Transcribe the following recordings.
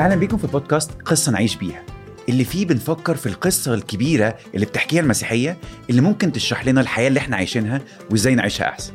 أهلا بيكم في بودكاست قصة نعيش بيها. اللي فيه بنفكر في القصة الكبيرة اللي بتحكيها المسيحية اللي ممكن تشرح لنا الحياة اللي إحنا عايشينها وإزاي نعيشها أحسن.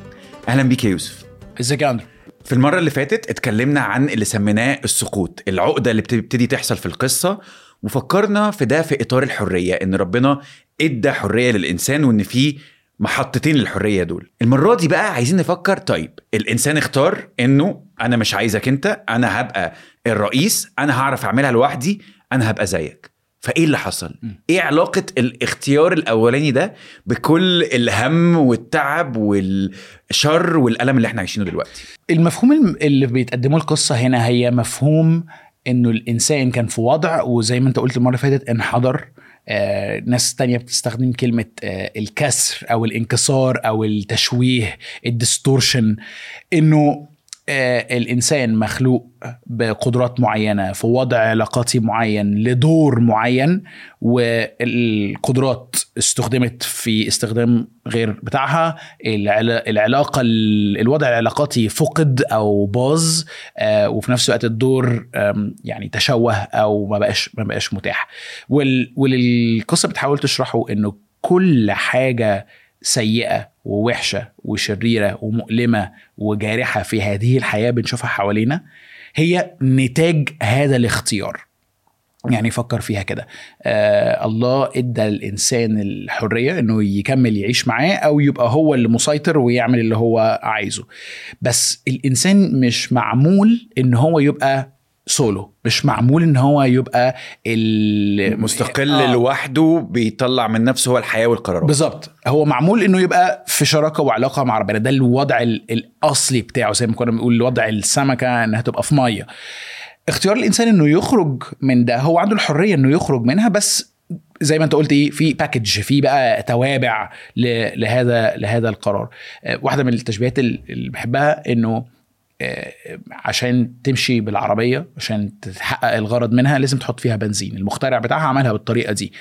أهلا بيك يا يوسف. إزيك يا أندرو؟ في المرة اللي فاتت اتكلمنا عن اللي سميناه السقوط العقدة اللي بتبتدي تحصل في القصة وفكرنا في ده في إطار الحرية إن ربنا إدى حرية للإنسان وإن في محطتين للحرية دول. المرة دي بقى عايزين نفكر طيب الإنسان اختار إنه أنا مش عايزك أنت أنا هبقى الرئيس أنا هعرف أعملها لوحدي أنا هبقى زيك. فإيه اللي حصل؟ إيه علاقة الاختيار الأولاني ده بكل الهم والتعب والشر والألم اللي إحنا عايشينه دلوقتي؟ المفهوم الم- اللي بيتقدمه القصة هنا هي مفهوم إنه الإنسان كان في وضع وزي ما أنت قلت المرة اللي فاتت انحدر ناس تانية بتستخدم كلمة آه، الكسر أو الانكسار أو التشويه الديستورشن إنه آه، الإنسان مخلوق بقدرات معينة في وضع علاقاتي معين لدور معين والقدرات استخدمت في استخدام غير بتاعها. العلا- العلاقة ال- الوضع العلاقاتي فقد أو باظ آه، وفي نفس الوقت الدور يعني تشوه أو ما بقاش ما بقاش متاح. وال- والقصة بتحاول تشرحه إنه كل حاجة سيئة ووحشة وشريرة ومؤلمة وجارحة في هذه الحياة بنشوفها حوالينا هي نتاج هذا الاختيار. يعني فكر فيها كده. آه الله إدى الإنسان الحرية إنه يكمل يعيش معاه أو يبقى هو اللي مسيطر ويعمل اللي هو عايزه. بس الإنسان مش معمول إن هو يبقى سولو. مش معمول إن هو يبقى مستقل آه. لوحده بيطلع من نفسه هو الحياة والقرارات. بالظبط. هو معمول إنه يبقى في شراكة وعلاقة مع ربنا. ده الوضع ال- الأصلي بتاعه زي ما كنا بنقول وضع السمكة إنها تبقى في مية. اختيار الإنسان إنه يخرج من ده هو عنده الحرية إنه يخرج منها بس زي ما أنت قلت إيه في باكج في بقى توابع لهذا لهذا القرار. آه، واحدة من التشبيهات ال- اللي بحبها إنه عشان تمشي بالعربية عشان تحقق الغرض منها لازم تحط فيها بنزين. المخترع بتاعها عملها بالطريقة دي.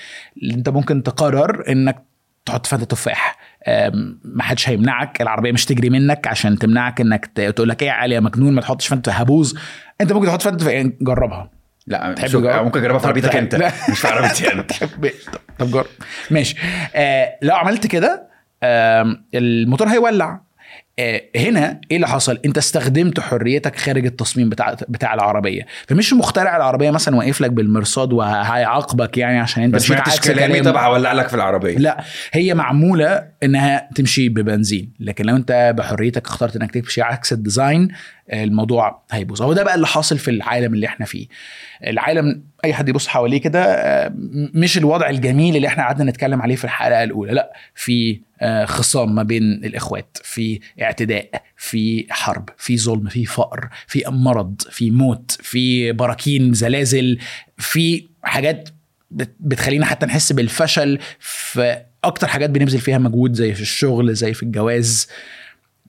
انت ممكن تقرر انك تحط فيها تفاح. آم، ما حدش هيمنعك العربية مش تجري منك عشان تمنعك انك تقول لك إيه يا علي يا مجنون ما تحطش فانت هبوظ. انت ممكن تحط فانت يعني جربها. لا تحب تجرب؟ ممكن اجربها في عربيتك تعال. انت لا. مش في عربيتي أنا. تحب طب- طب جرب. ماشي. آه لو عملت كده آم، الموتور هيولع. آه، هنا إيه اللي حصل؟ أنت استخدمت حريتك خارج التصميم بتاع بتاع العربية، فمش مخترع العربية مثلا واقف لك بالمرصاد وهيعاقبك يعني عشان أنت سمعتش عكس كلامي. طب هولع لك في العربية لا هي معمولة إنها تمشي ببنزين لكن لو أنت بحريتك اخترت إنك تمشي عكس الديزاين الموضوع هيبوظ. هو ده بقى اللي حاصل في العالم اللي إحنا فيه. العالم أي حد يبص حواليه كده آه، مش الوضع الجميل اللي إحنا قعدنا نتكلم عليه في الحلقة الأولى. لا في آه، خصام ما بين الإخوات في اعتداء في حرب في ظلم في فقر في مرض في موت في براكين زلازل في حاجات بت- بتخلينا حتى نحس بالفشل في أكتر حاجات بنبذل فيها مجهود زي في الشغل زي في الجواز.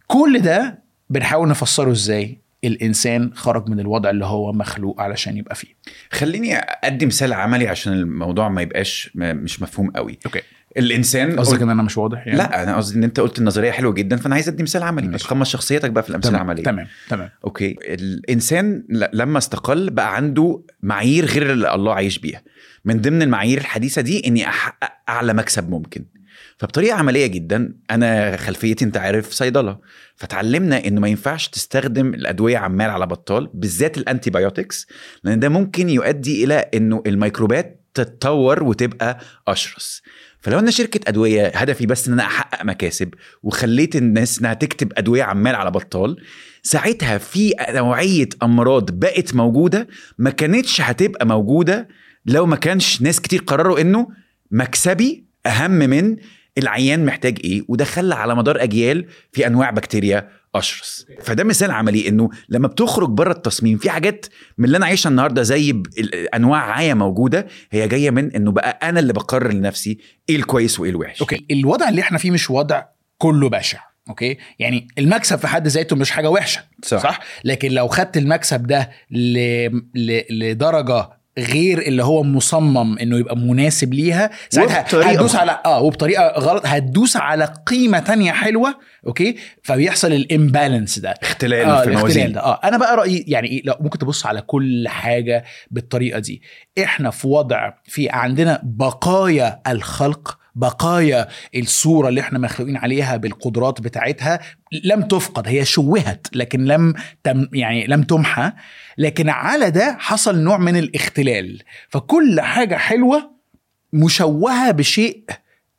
كل ده بنحاول نفسره إزاي الإنسان خرج من الوضع اللي هو مخلوق علشان يبقى فيه. خليني ادي مثال عملي عشان الموضوع ما يبقاش مش مفهوم قوي. okay. الإنسان قصدك إن أنا مش واضح يعني؟ لا أنا قصدي إن أنت قلت النظرية حلوة جدا فأنا عايز ادي مثال عملي. ماشي. تقمص شخصيتك بقى في الأمثلة العملية. تمام تمام. okay. الإنسان لما استقل بقى عنده معايير غير اللي الله عايش بيها. من ضمن المعايير الحديثة دي إني أحقق أعلى مكسب ممكن. فبطريقة عملية جدا أنا خلفيتي أنت عارف صيدلة. فتعلمنا إنه ما ينفعش تستخدم الأدوية عمال على بطال بالذات ال antibiotics لأن ده ممكن يؤدي إلى إنه الميكروبات تتطور وتبقى أشرس. فلو أنا شركة أدوية هدفي بس إن أنا أحقق مكاسب وخليت الناس إنها تكتب أدوية عمال على بطال ساعتها في نوعية أمراض بقت موجودة ما كانتش هتبقى موجودة لو ما كانش ناس كتير قرروا إنه مكسبي أهم من العيان محتاج إيه وده خلى على مدار أجيال في أنواع بكتيريا أشرس. فده مثال عملي إنه لما بتخرج بره التصميم في حاجات من اللي أنا عايشها النهارده زي أنواع عاية موجودة هي جاية من إنه بقى أنا اللي بقرر لنفسي إيه الكويس وإيه الوحش. أوكي الوضع اللي إحنا فيه مش وضع كله بشع okay؟ يعني المكسب في حد ذاته مش حاجة وحشة صح. صح؟ لكن لو خدت المكسب ده ل... ل... لدرجة غير اللي هو مصمم إنه يبقى مناسب ليها ساعتها هتدوس. على آه وبطريقه غلط هتدوس على قيمة تانية حلوة okay؟ فبيحصل ال imbalance ده. اختلال آه في الاختلال الموازين ده. آه أنا بقى رأيي يعني إيه لا ممكن تبص على كل حاجة بالطريقة دي. إحنا في وضع في عندنا بقايا الخلق بقايا الصورة اللي إحنا مخلوقين عليها بالقدرات بتاعتها لم تفقد هي شوهت لكن لم تم يعني لم تمحى. لكن على ده حصل نوع من الاختلال. فكل حاجة حلوة مشوهة بشيء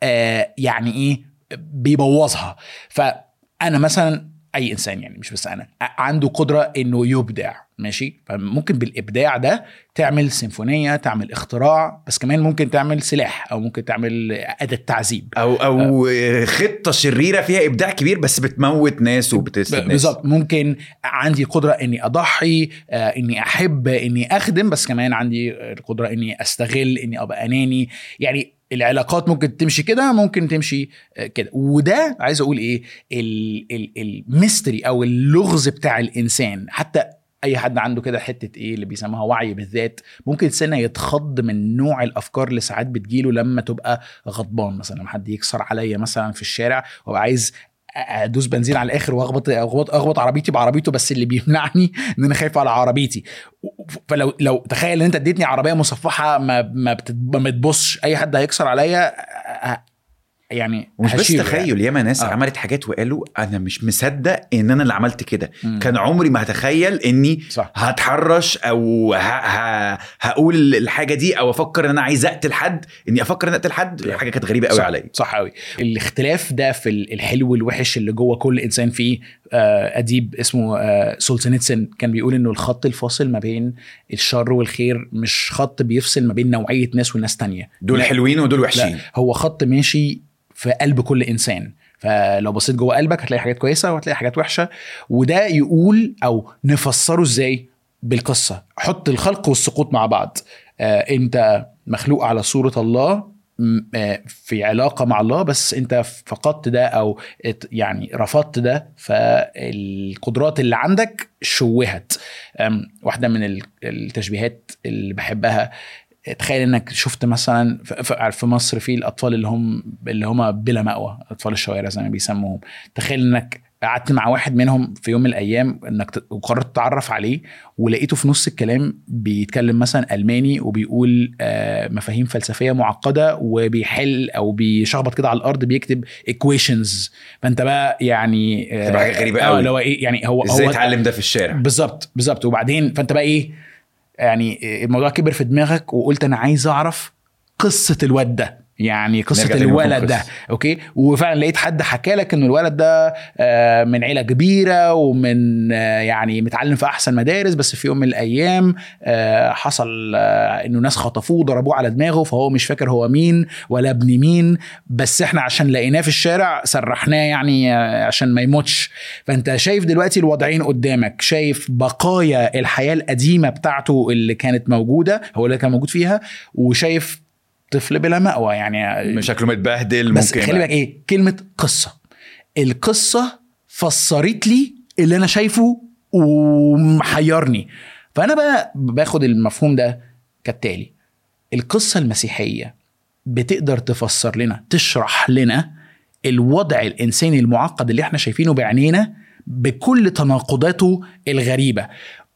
آه يعني إيه بيبوظها. فأنا مثلا أي إنسان يعني مش بس أنا. عنده قدرة إنه يبدع ماشي؟ فممكن بالإبداع ده تعمل سيمفونية تعمل اختراع بس كمان ممكن تعمل سلاح أو ممكن تعمل أداة تعذيب. أو أو خطة شريرة فيها إبداع كبير بس بتموت ناس وبتسلب ناس. بالظبط. ممكن عندي قدرة إني أضحي آه، إني أحب إني أخدم بس كمان عندي القدرة إني أستغل إني أبقى أناني. يعني العلاقات ممكن تمشي كده ممكن تمشي آه، كده. وده عايز أقول إيه ال- ال- الميستري أو اللغز بتاع الإنسان. حتى أي حد عنده كده حتة إيه اللي بيسموها وعي بالذات ممكن سنة يتخض من نوع الأفكار اللي ساعات بتجيله لما تبقى غضبان. مثلا لما حد يكسر عليا مثلا في الشارع وابقى عايز ادوس بنزين على الآخر واخبط اخبط اخبط عربيتي بعربيته بس اللي بيمنعني ان أنا خايف على عربيتي. فلو لو تخيل ان انت اديتني عربية مصفحة ما ما, بتبصش اي حد هيكسر عليا أ- يعني ومش بس هشيله تخيل ياما ناس آه. عملت حاجات وقالوا أنا مش مصدق إن أنا اللي عملت كده. كان عمري ما هتخيل إني صح. هتحرش أو ه... ه... هقول الحاجة دي أو أفكر إن أنا عايز أقتل حد إني أفكر إن أقتل حد. حاجة كانت غريبة قوي عليا. صح قوي الاختلاف ده في ال- الحلو والوحش اللي جوه كل إنسان فيه آه، أديب اسمه آه، سولزنيتسن كان بيقول إنه الخط الفاصل ما بين الشر والخير مش خط بيفصل ما بين نوعية ناس وناس تانية. دول حلوين ودول لا. وحشين هو خط ماشي في قلب كل إنسان. فلو بصيت جوه قلبك هتلاقي حاجات كويسة وهتلاقي حاجات وحشة وده يقول أو نفسره إزاي بالقصة. حط الخلق والسقوط مع بعض. آه أنت مخلوق على صورة الله آه، في علاقة مع الله بس أنت فقدت ده أو يعني رفضت ده فالقدرات اللي عندك شوهت. أم، واحدة من ال- التشبيهات اللي بحبها تخيل إنك شفت مثلا في مصر في الأطفال اللي هم اللي هم بلا مأوى أطفال الشوارع زي ما بيسموهم. تخيل إنك قعدت مع واحد منهم في يوم من الأيام إنك وقررت تتعرف عليه ولقيته في نص الكلام بيتكلم مثلا ألماني وبيقول آه، مفاهيم فلسفية معقدة وبيحل أو بيشخبط كده على الأرض بيكتب ايكويشنز فأنت بقى يعني آه، تبقى حاجة غريبة آه، قوي. اللي هو إيه يعني هو إزاي اتعلم ده في الشارع؟ بالظبط بالظبط. وبعدين فأنت بقى إيه يعني الموضوع كبر في دماغك وقلت أنا عايز أعرف قصة الواد ده. يعني قصة الولد ده. أوكي؟ وفعلا لقيت حد حكى لك ان الولد ده آه، من عيلة كبيرة ومن آه، يعني متعلم في أحسن مدارس بس في يوم من الأيام آه، حصل إنه ناس خطفوه وضربوه على دماغه فهو مش فاكر هو مين ولا ابن مين. بس إحنا عشان لقيناه في الشارع سرحناه يعني عشان ما يموتش. فأنت شايف دلوقتي الوضعين قدامك شايف بقايا الحياة القديمة بتاعته اللي كانت موجودة هو اللي كان موجود فيها وشايف طفل بلا مأوى يعني شكله متبهدل بس ممكن خلي بالك إيه؟ كلمة قصة. القصة فسرت لي اللي أنا شايفه ومحيرني. فأنا بقى باخد المفهوم ده كالتالي. القصة المسيحية بتقدر تفسر لنا تشرح لنا الوضع الإنساني المعقد اللي إحنا شايفينه بعينينا بكل تناقضاته الغريبة.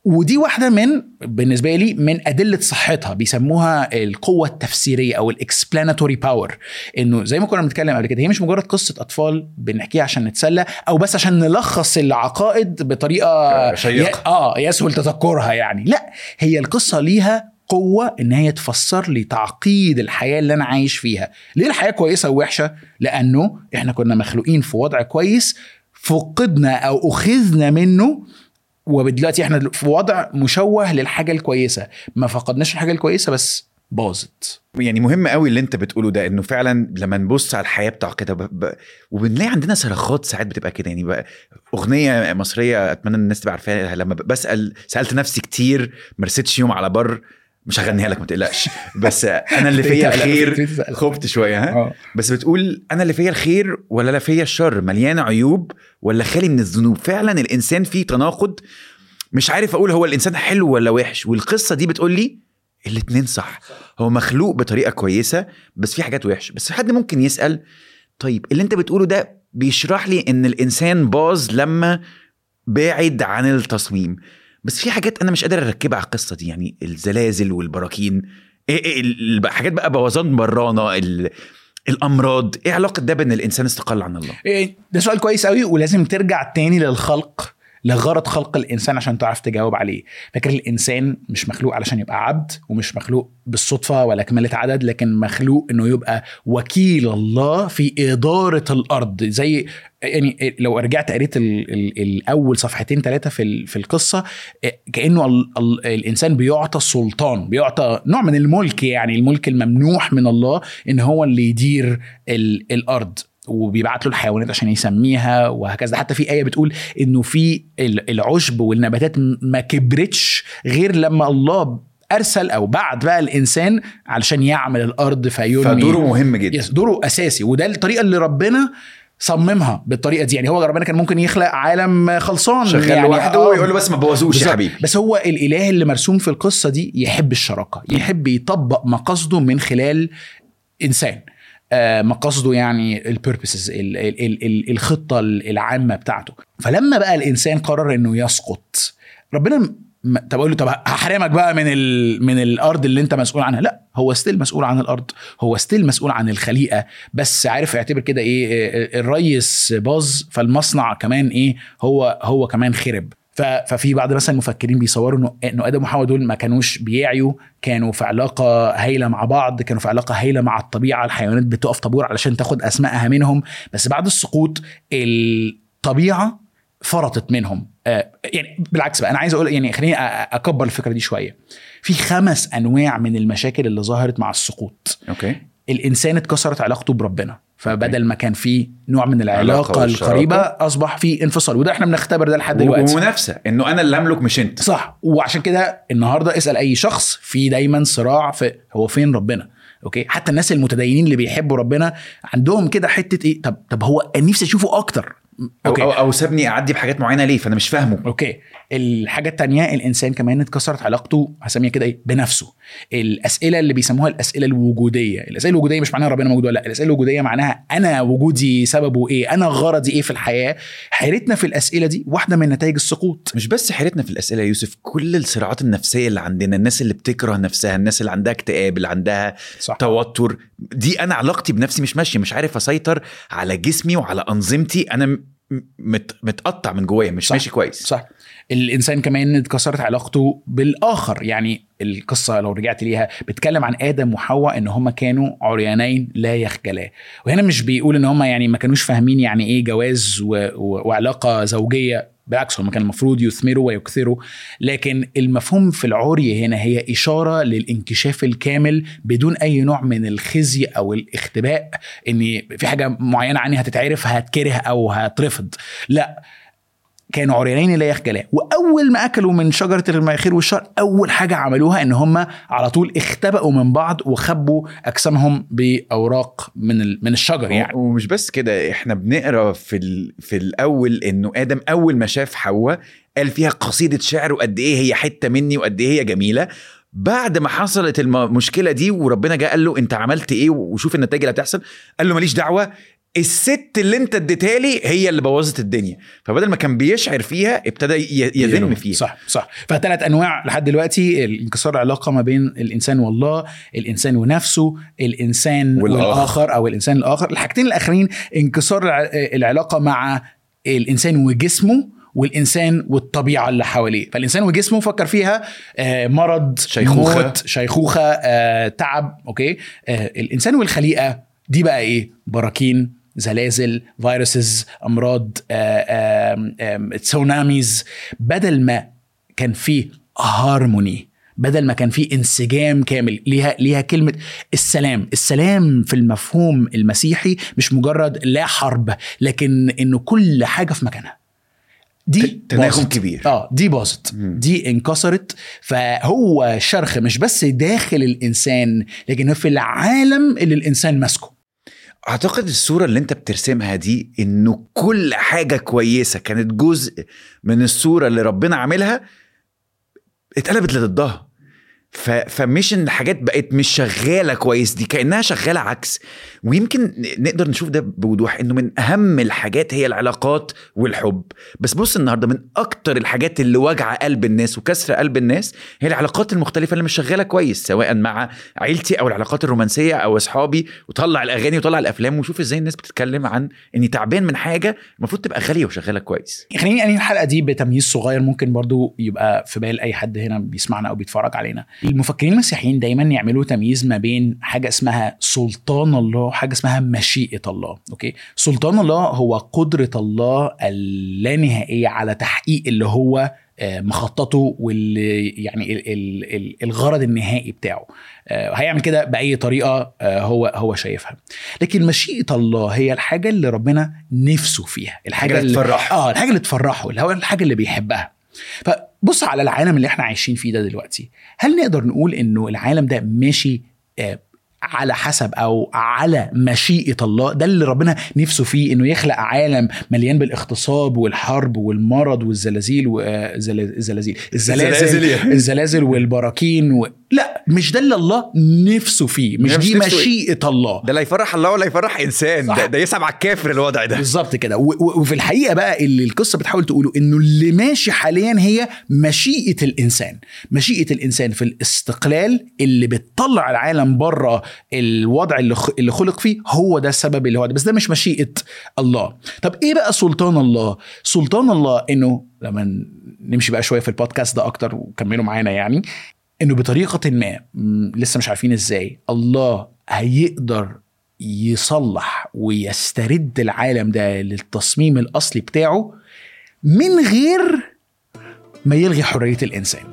ودي واحدة من بالنسبة لي من أدلة صحتها بيسموها القوة التفسيرية أو ال explanatory power إنه زي ما كنا بنتكلم قبل كده هي مش مجرد قصة أطفال بنحكيها عشان نتسلى أو بس عشان نلخص العقائد بطريقة شيقة. ي- آه يسهل تذكرها يعني. لا هي القصة ليها قوة إن هي تفسر لي تعقيد الحياة اللي أنا عايش فيها. ليه الحياة كويسة ووحشة؟ لأنه إحنا كنا مخلوقين في وضع كويس فقدنا أو أخذنا منه ودلوقتي إحنا في وضع مشوه للحاجة الكويسة. ما فقدناش الحاجة الكويسة بس باظت. يعني مهم قوي اللي انت بتقوله ده انه فعلا لما نبص على الحياة بتاع كده ب... ب... وبنلاقي عندنا صرخات ساعات بتبقى كده. يعني بقى أغنية مصرية أتمنى الناس تبقى عارفاها لما بسأل سألت نفسي كتير ما رستش يوم على بر مش هغنيها لك ما تقلقش. بس أنا اللي فيا الخير خفت شوية ها؟ آه. بس بتقول أنا اللي فيا الخير ولا لا فيا الشر؟ مليان عيوب ولا خالي من الذنوب؟ فعلا الإنسان فيه تناقض. مش عارف أقول هو الإنسان حلو ولا وحش. والقصة دي بتقول لي الاتنين صح. هو مخلوق بطريقة كويسة بس في حاجات وحشة. بس حد ممكن يسأل طيب اللي أنت بتقوله ده بيشرح لي إن الإنسان باظ لما بعد عن التصميم؟ بس في حاجات أنا مش قادر أركبها على القصة دي يعني الزلازل والبراكين إيه إيه حاجات بقى بوظان برانه ال- الأمراض إيه علاقة ده بأن الإنسان استقل عن الله؟ إيه، ده سؤال كويس قوي ولازم ترجع تاني للخلق. لغرض خلق الإنسان عشان تعرف تجاوب عليه. فاكر الإنسان مش مخلوق علشان يبقى عبد ومش مخلوق بالصدفة ولا كمالة عدد لكن مخلوق إنه يبقى وكيل الله في إدارة الأرض. زي يعني لو رجعت قريت ال ال الأول صفحتين ثلاثة في في القصة إيه، كأنه ال ال الإنسان بيعطى السلطان بيعطى نوع من الملك يعني الملك الممنوح من الله إن هو اللي يدير ال الأرض. وبيبعت له الحيوانات عشان يسميها وهكذا. حتى في آية بتقول إنه في ال- العشب والنباتات ما كبرتش غير لما الله أرسل أو بعت بقى الإنسان علشان يعمل الأرض فينمي فدوره مهم جدا. دوره أساسي. وده الطريقة اللي ربنا صممها بالطريقة دي. يعني هو ربنا كان ممكن يخلق عالم خلصان شغال يعني لوحده آه، ويقول له بس ما تبوظوش يا. حبيبي. بس هو الإله اللي مرسوم في القصة دي يحب الشراكة يحب يطبق مقاصده من خلال إنسان. مقاصده يعني ال purposes الخطة العامة بتاعته. فلما بقى الإنسان قرر إنه يسقط ربنا طب أقول له طب هحرمك بقى من ال... من الأرض اللي أنت مسؤول عنها؟ لا هو still مسؤول عن الأرض. هو ستيل مسؤول عن الخليقة. بس عارف اعتبر كده إيه آه، الريس باظ فالمصنع كمان إيه هو هو كمان خرب. ففي بعض مثلا المفكرين بيصوروا انه آدم وحواء دول ما كانوش بيعيوا كانوا في علاقة هايلة مع بعض كانوا في علاقة هايلة مع الطبيعة الحيوانات بتقف طابور علشان تاخد اسمائها منهم. بس بعد السقوط الطبيعة فرطت منهم. آه، يعني بالعكس بقى أنا عايز أقول يعني خليني أكبر الفكرة دي شوية. في خمس أنواع من المشاكل اللي ظهرت مع السقوط. okay. الإنسان اتكسرت علاقته بربنا. فبدل ما كان في نوع من العلاقة. القريبة أصبح في انفصال. وده إحنا بنختبر ده لحد دلوقتي. ومنافسة إنه أنا اللي أملك مش أنت. صح. وعشان كده النهارده اسأل أي شخص في دايما صراع في هو فين ربنا. okay؟ حتى الناس المتدينين اللي بيحبوا ربنا عندهم كده حتة إيه؟ طب طب هو نفسي أشوفه أكتر. أو, okay. أو, أو سابني أعدي بحاجات معينة ليه؟ فأنا مش فاهمه. okay. الحاجة التانية الإنسان كمان اتكسرت علاقته هسميها كده إيه؟ بنفسه. الأسئلة اللي بيسموها الأسئلة الوجودية. الأسئلة الوجودية مش معناها ربنا موجود ولا لأ. الأسئلة الوجودية معناها أنا وجودي سببه إيه؟ أنا غرضي إيه في الحياة؟ حيرتنا في الأسئلة دي واحدة من نتائج السقوط. مش بس حيرتنا في الأسئلة يا يوسف كل الصراعات النفسية اللي عندنا الناس اللي بتكره نفسها الناس اللي عندها اكتئاب اللي عندها صح. توتر دي أنا علاقتي بنفسي مش ماشية مش عارف أسيطر على جسمي وعلى أنظمتي. أنا مت متقطع من جوايا مش صح. ماشي كويس. صح. الإنسان كمان اتكسرت علاقته بالآخر يعني القصة لو رجعت ليها بتتكلم عن آدم وحواء إن هما كانوا عريانين لا يخجلا. وهنا مش بيقول إن هما يعني ما كانوش فاهمين يعني إيه جواز و... و... وعلاقة زوجية. بالعكس هم كان المفروض يثمروا ويكثروا لكن المفهوم في العري هنا هي إشارة للانكشاف الكامل بدون أي نوع من الخزي أو الاختباء إن في حاجة معينة عني هتتعرف هتكره أو هترفض. لا كانوا عريانين لا يخجلا وأول ما أكلوا من شجرة الخير والشر أول حاجة عملوها إن هم على طول اختبأوا من بعض وخبوا أجسامهم بأوراق من من الشجر يعني. ومش بس كده إحنا بنقرأ في ال... في الأول إنه آدم أول ما شاف حواء قال فيها قصيدة شعر وقد إيه هي حتة مني وقد إيه هي جميلة. بعد ما حصلت المشكلة دي وربنا جه قال له أنت عملت إيه؟ وشوف النتائج اللي هتحصل. قال له ماليش دعوة الست اللي انت اديتها لي هي اللي بوظت الدنيا. فبدل ما كان بيشعر فيها ابتدى يذم فيها. صح صح. فثلاث أنواع لحد دلوقتي. انكسار العلاقة ما بين الإنسان والله الإنسان ونفسه الإنسان والآخر. والآخر, والآخر أو الإنسان الآخر. الحاجتين الأخرين انكسار الع- العلاقة مع الإنسان وجسمه والإنسان والطبيعة اللي حواليه. فالإنسان وجسمه فكر فيها آه، مرض شيخوخة. موت شيخوخة آه، تعب أوكي؟ آه، الإنسان والخليقة دي بقى إيه؟ براكين. زلازل viruses أمراض آه، tsunamis بدل ما كان فيه هارموني بدل ما كان في انسجام كامل ليها ليها كلمة السلام السلام في المفهوم المسيحي مش مجرد لا حرب لكن انه كل حاجة في مكانها دي تناغم. كبير. آه دي باظت. دي انكسرت فهو شرخ مش بس داخل الإنسان لكن في العالم اللي الإنسان ماسكه أعتقد الصورة اللي أنت بترسمها دي إنه كل حاجة كويسة كانت جزء من الصورة اللي ربنا عاملها اتقلبت لضدها. فمش إن الحاجات بقت مش شغالة كويس دي كأنها شغالة عكس. ويمكن نقدر نشوف ده بوضوح إنه من أهم الحاجات هي العلاقات والحب. بس بص النهارده من أكتر الحاجات اللي واجعه قلب الناس وكسر قلب الناس هي العلاقات المختلفة اللي مش شغالة كويس سواء مع عيلتي أو العلاقات الرومانسية أو أصحابي. وطلع الأغاني وطلع الأفلام وشوف إزاي الناس بتتكلم عن إني تعبان من حاجة المفروض تبقى غالية وشغالة كويس. خليني أنهي الحلقة دي بتمييز صغير ممكن برضو يبقى في بال أي حد هنا بيسمعنا أو بيتفرج علينا. المفكرين المسيحيين دايما يعملوا تمييز ما بين حاجة اسمها سلطان الله وحاجة اسمها مشيئة الله أوكي؟ سلطان الله هو قدرة الله اللانهائية على تحقيق اللي هو آه، مخططه واللي يعني ال- ال- ال- الغرض النهائي بتاعه. آه، هيعمل كده بأي طريقة آه، هو هو شايفها. لكن مشيئة الله هي الحاجة اللي ربنا نفسه فيها الحاجة اللي تفرحه. آه الحاجة اللي تفرحه اللي هو الحاجة اللي بيحبها. فبص على العالم اللي إحنا عايشين فيه ده دلوقتي هل نقدر نقول إنه العالم ده ماشي آه، على حسب أو على مشيئة الله ده اللي ربنا نفسه فيه إنه يخلق عالم مليان بالاغتصاب والحرب والمرض والزلازل والزلازل الزلازل الزلازل. الزلازل والبراكين و... لا مش ده اللي الله نفسه فيه مش دي إيه؟ مشيئة الله. ده لا يفرح الله ولا يفرح إنسان صح. ده, ده يسعب على الكافر الوضع ده. بالظبط كده. وفي الحقيقة بقى اللي القصة بتحاول تقوله إنه اللي ماشي حاليا هي مشيئة الإنسان. مشيئة الإنسان في الاستقلال اللي بتطلع العالم بره الوضع اللي خلق فيه هو ده السبب اللي هو ده. بس ده مش مشيئة الله. طب إيه بقى سلطان الله؟ سلطان الله إنه لما نمشي بقى شوية في البودكاست ده أكتر وكملوا معانا يعني إنه بطريقة ما لسه مش عارفين إزاي. الله هيقدر يصلح ويسترد العالم ده للتصميم الأصلي بتاعه من غير ما يلغي حرية الإنسان.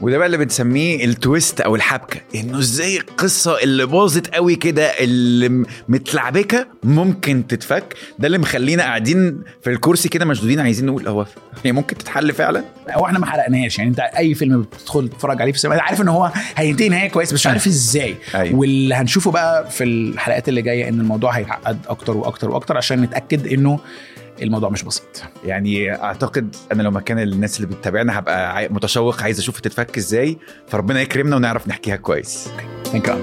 وده بقى اللي بنسميه التويست أو الحبكة إنه إزاي القصة اللي باظت قوي كده اللي متلعبكة ممكن تتفك. ده اللي مخلينا قاعدين في الكرسي كده مشدودين عايزين نقول هو هي ممكن تتحل فعلا؟ هو إحنا ما حرقناهاش يعني أنت أي فيلم بتدخل تتفرج عليه في السينما عارف إن هو هينتهي نهاية كويس بس مش عارف إزاي. أيوة. واللي هنشوفه بقى في الحلقات اللي جاية إن الموضوع هيتعقد أكتر وأكتر وأكتر عشان نتأكد إنه الموضوع مش بسيط. يعني أعتقد أنا لو مكان الناس اللي بتتابعنا هبقى متشوق عايز أشوف تتفك إزاي فربنا يكرمنا ونعرف نحكيها كويس. ثانك يو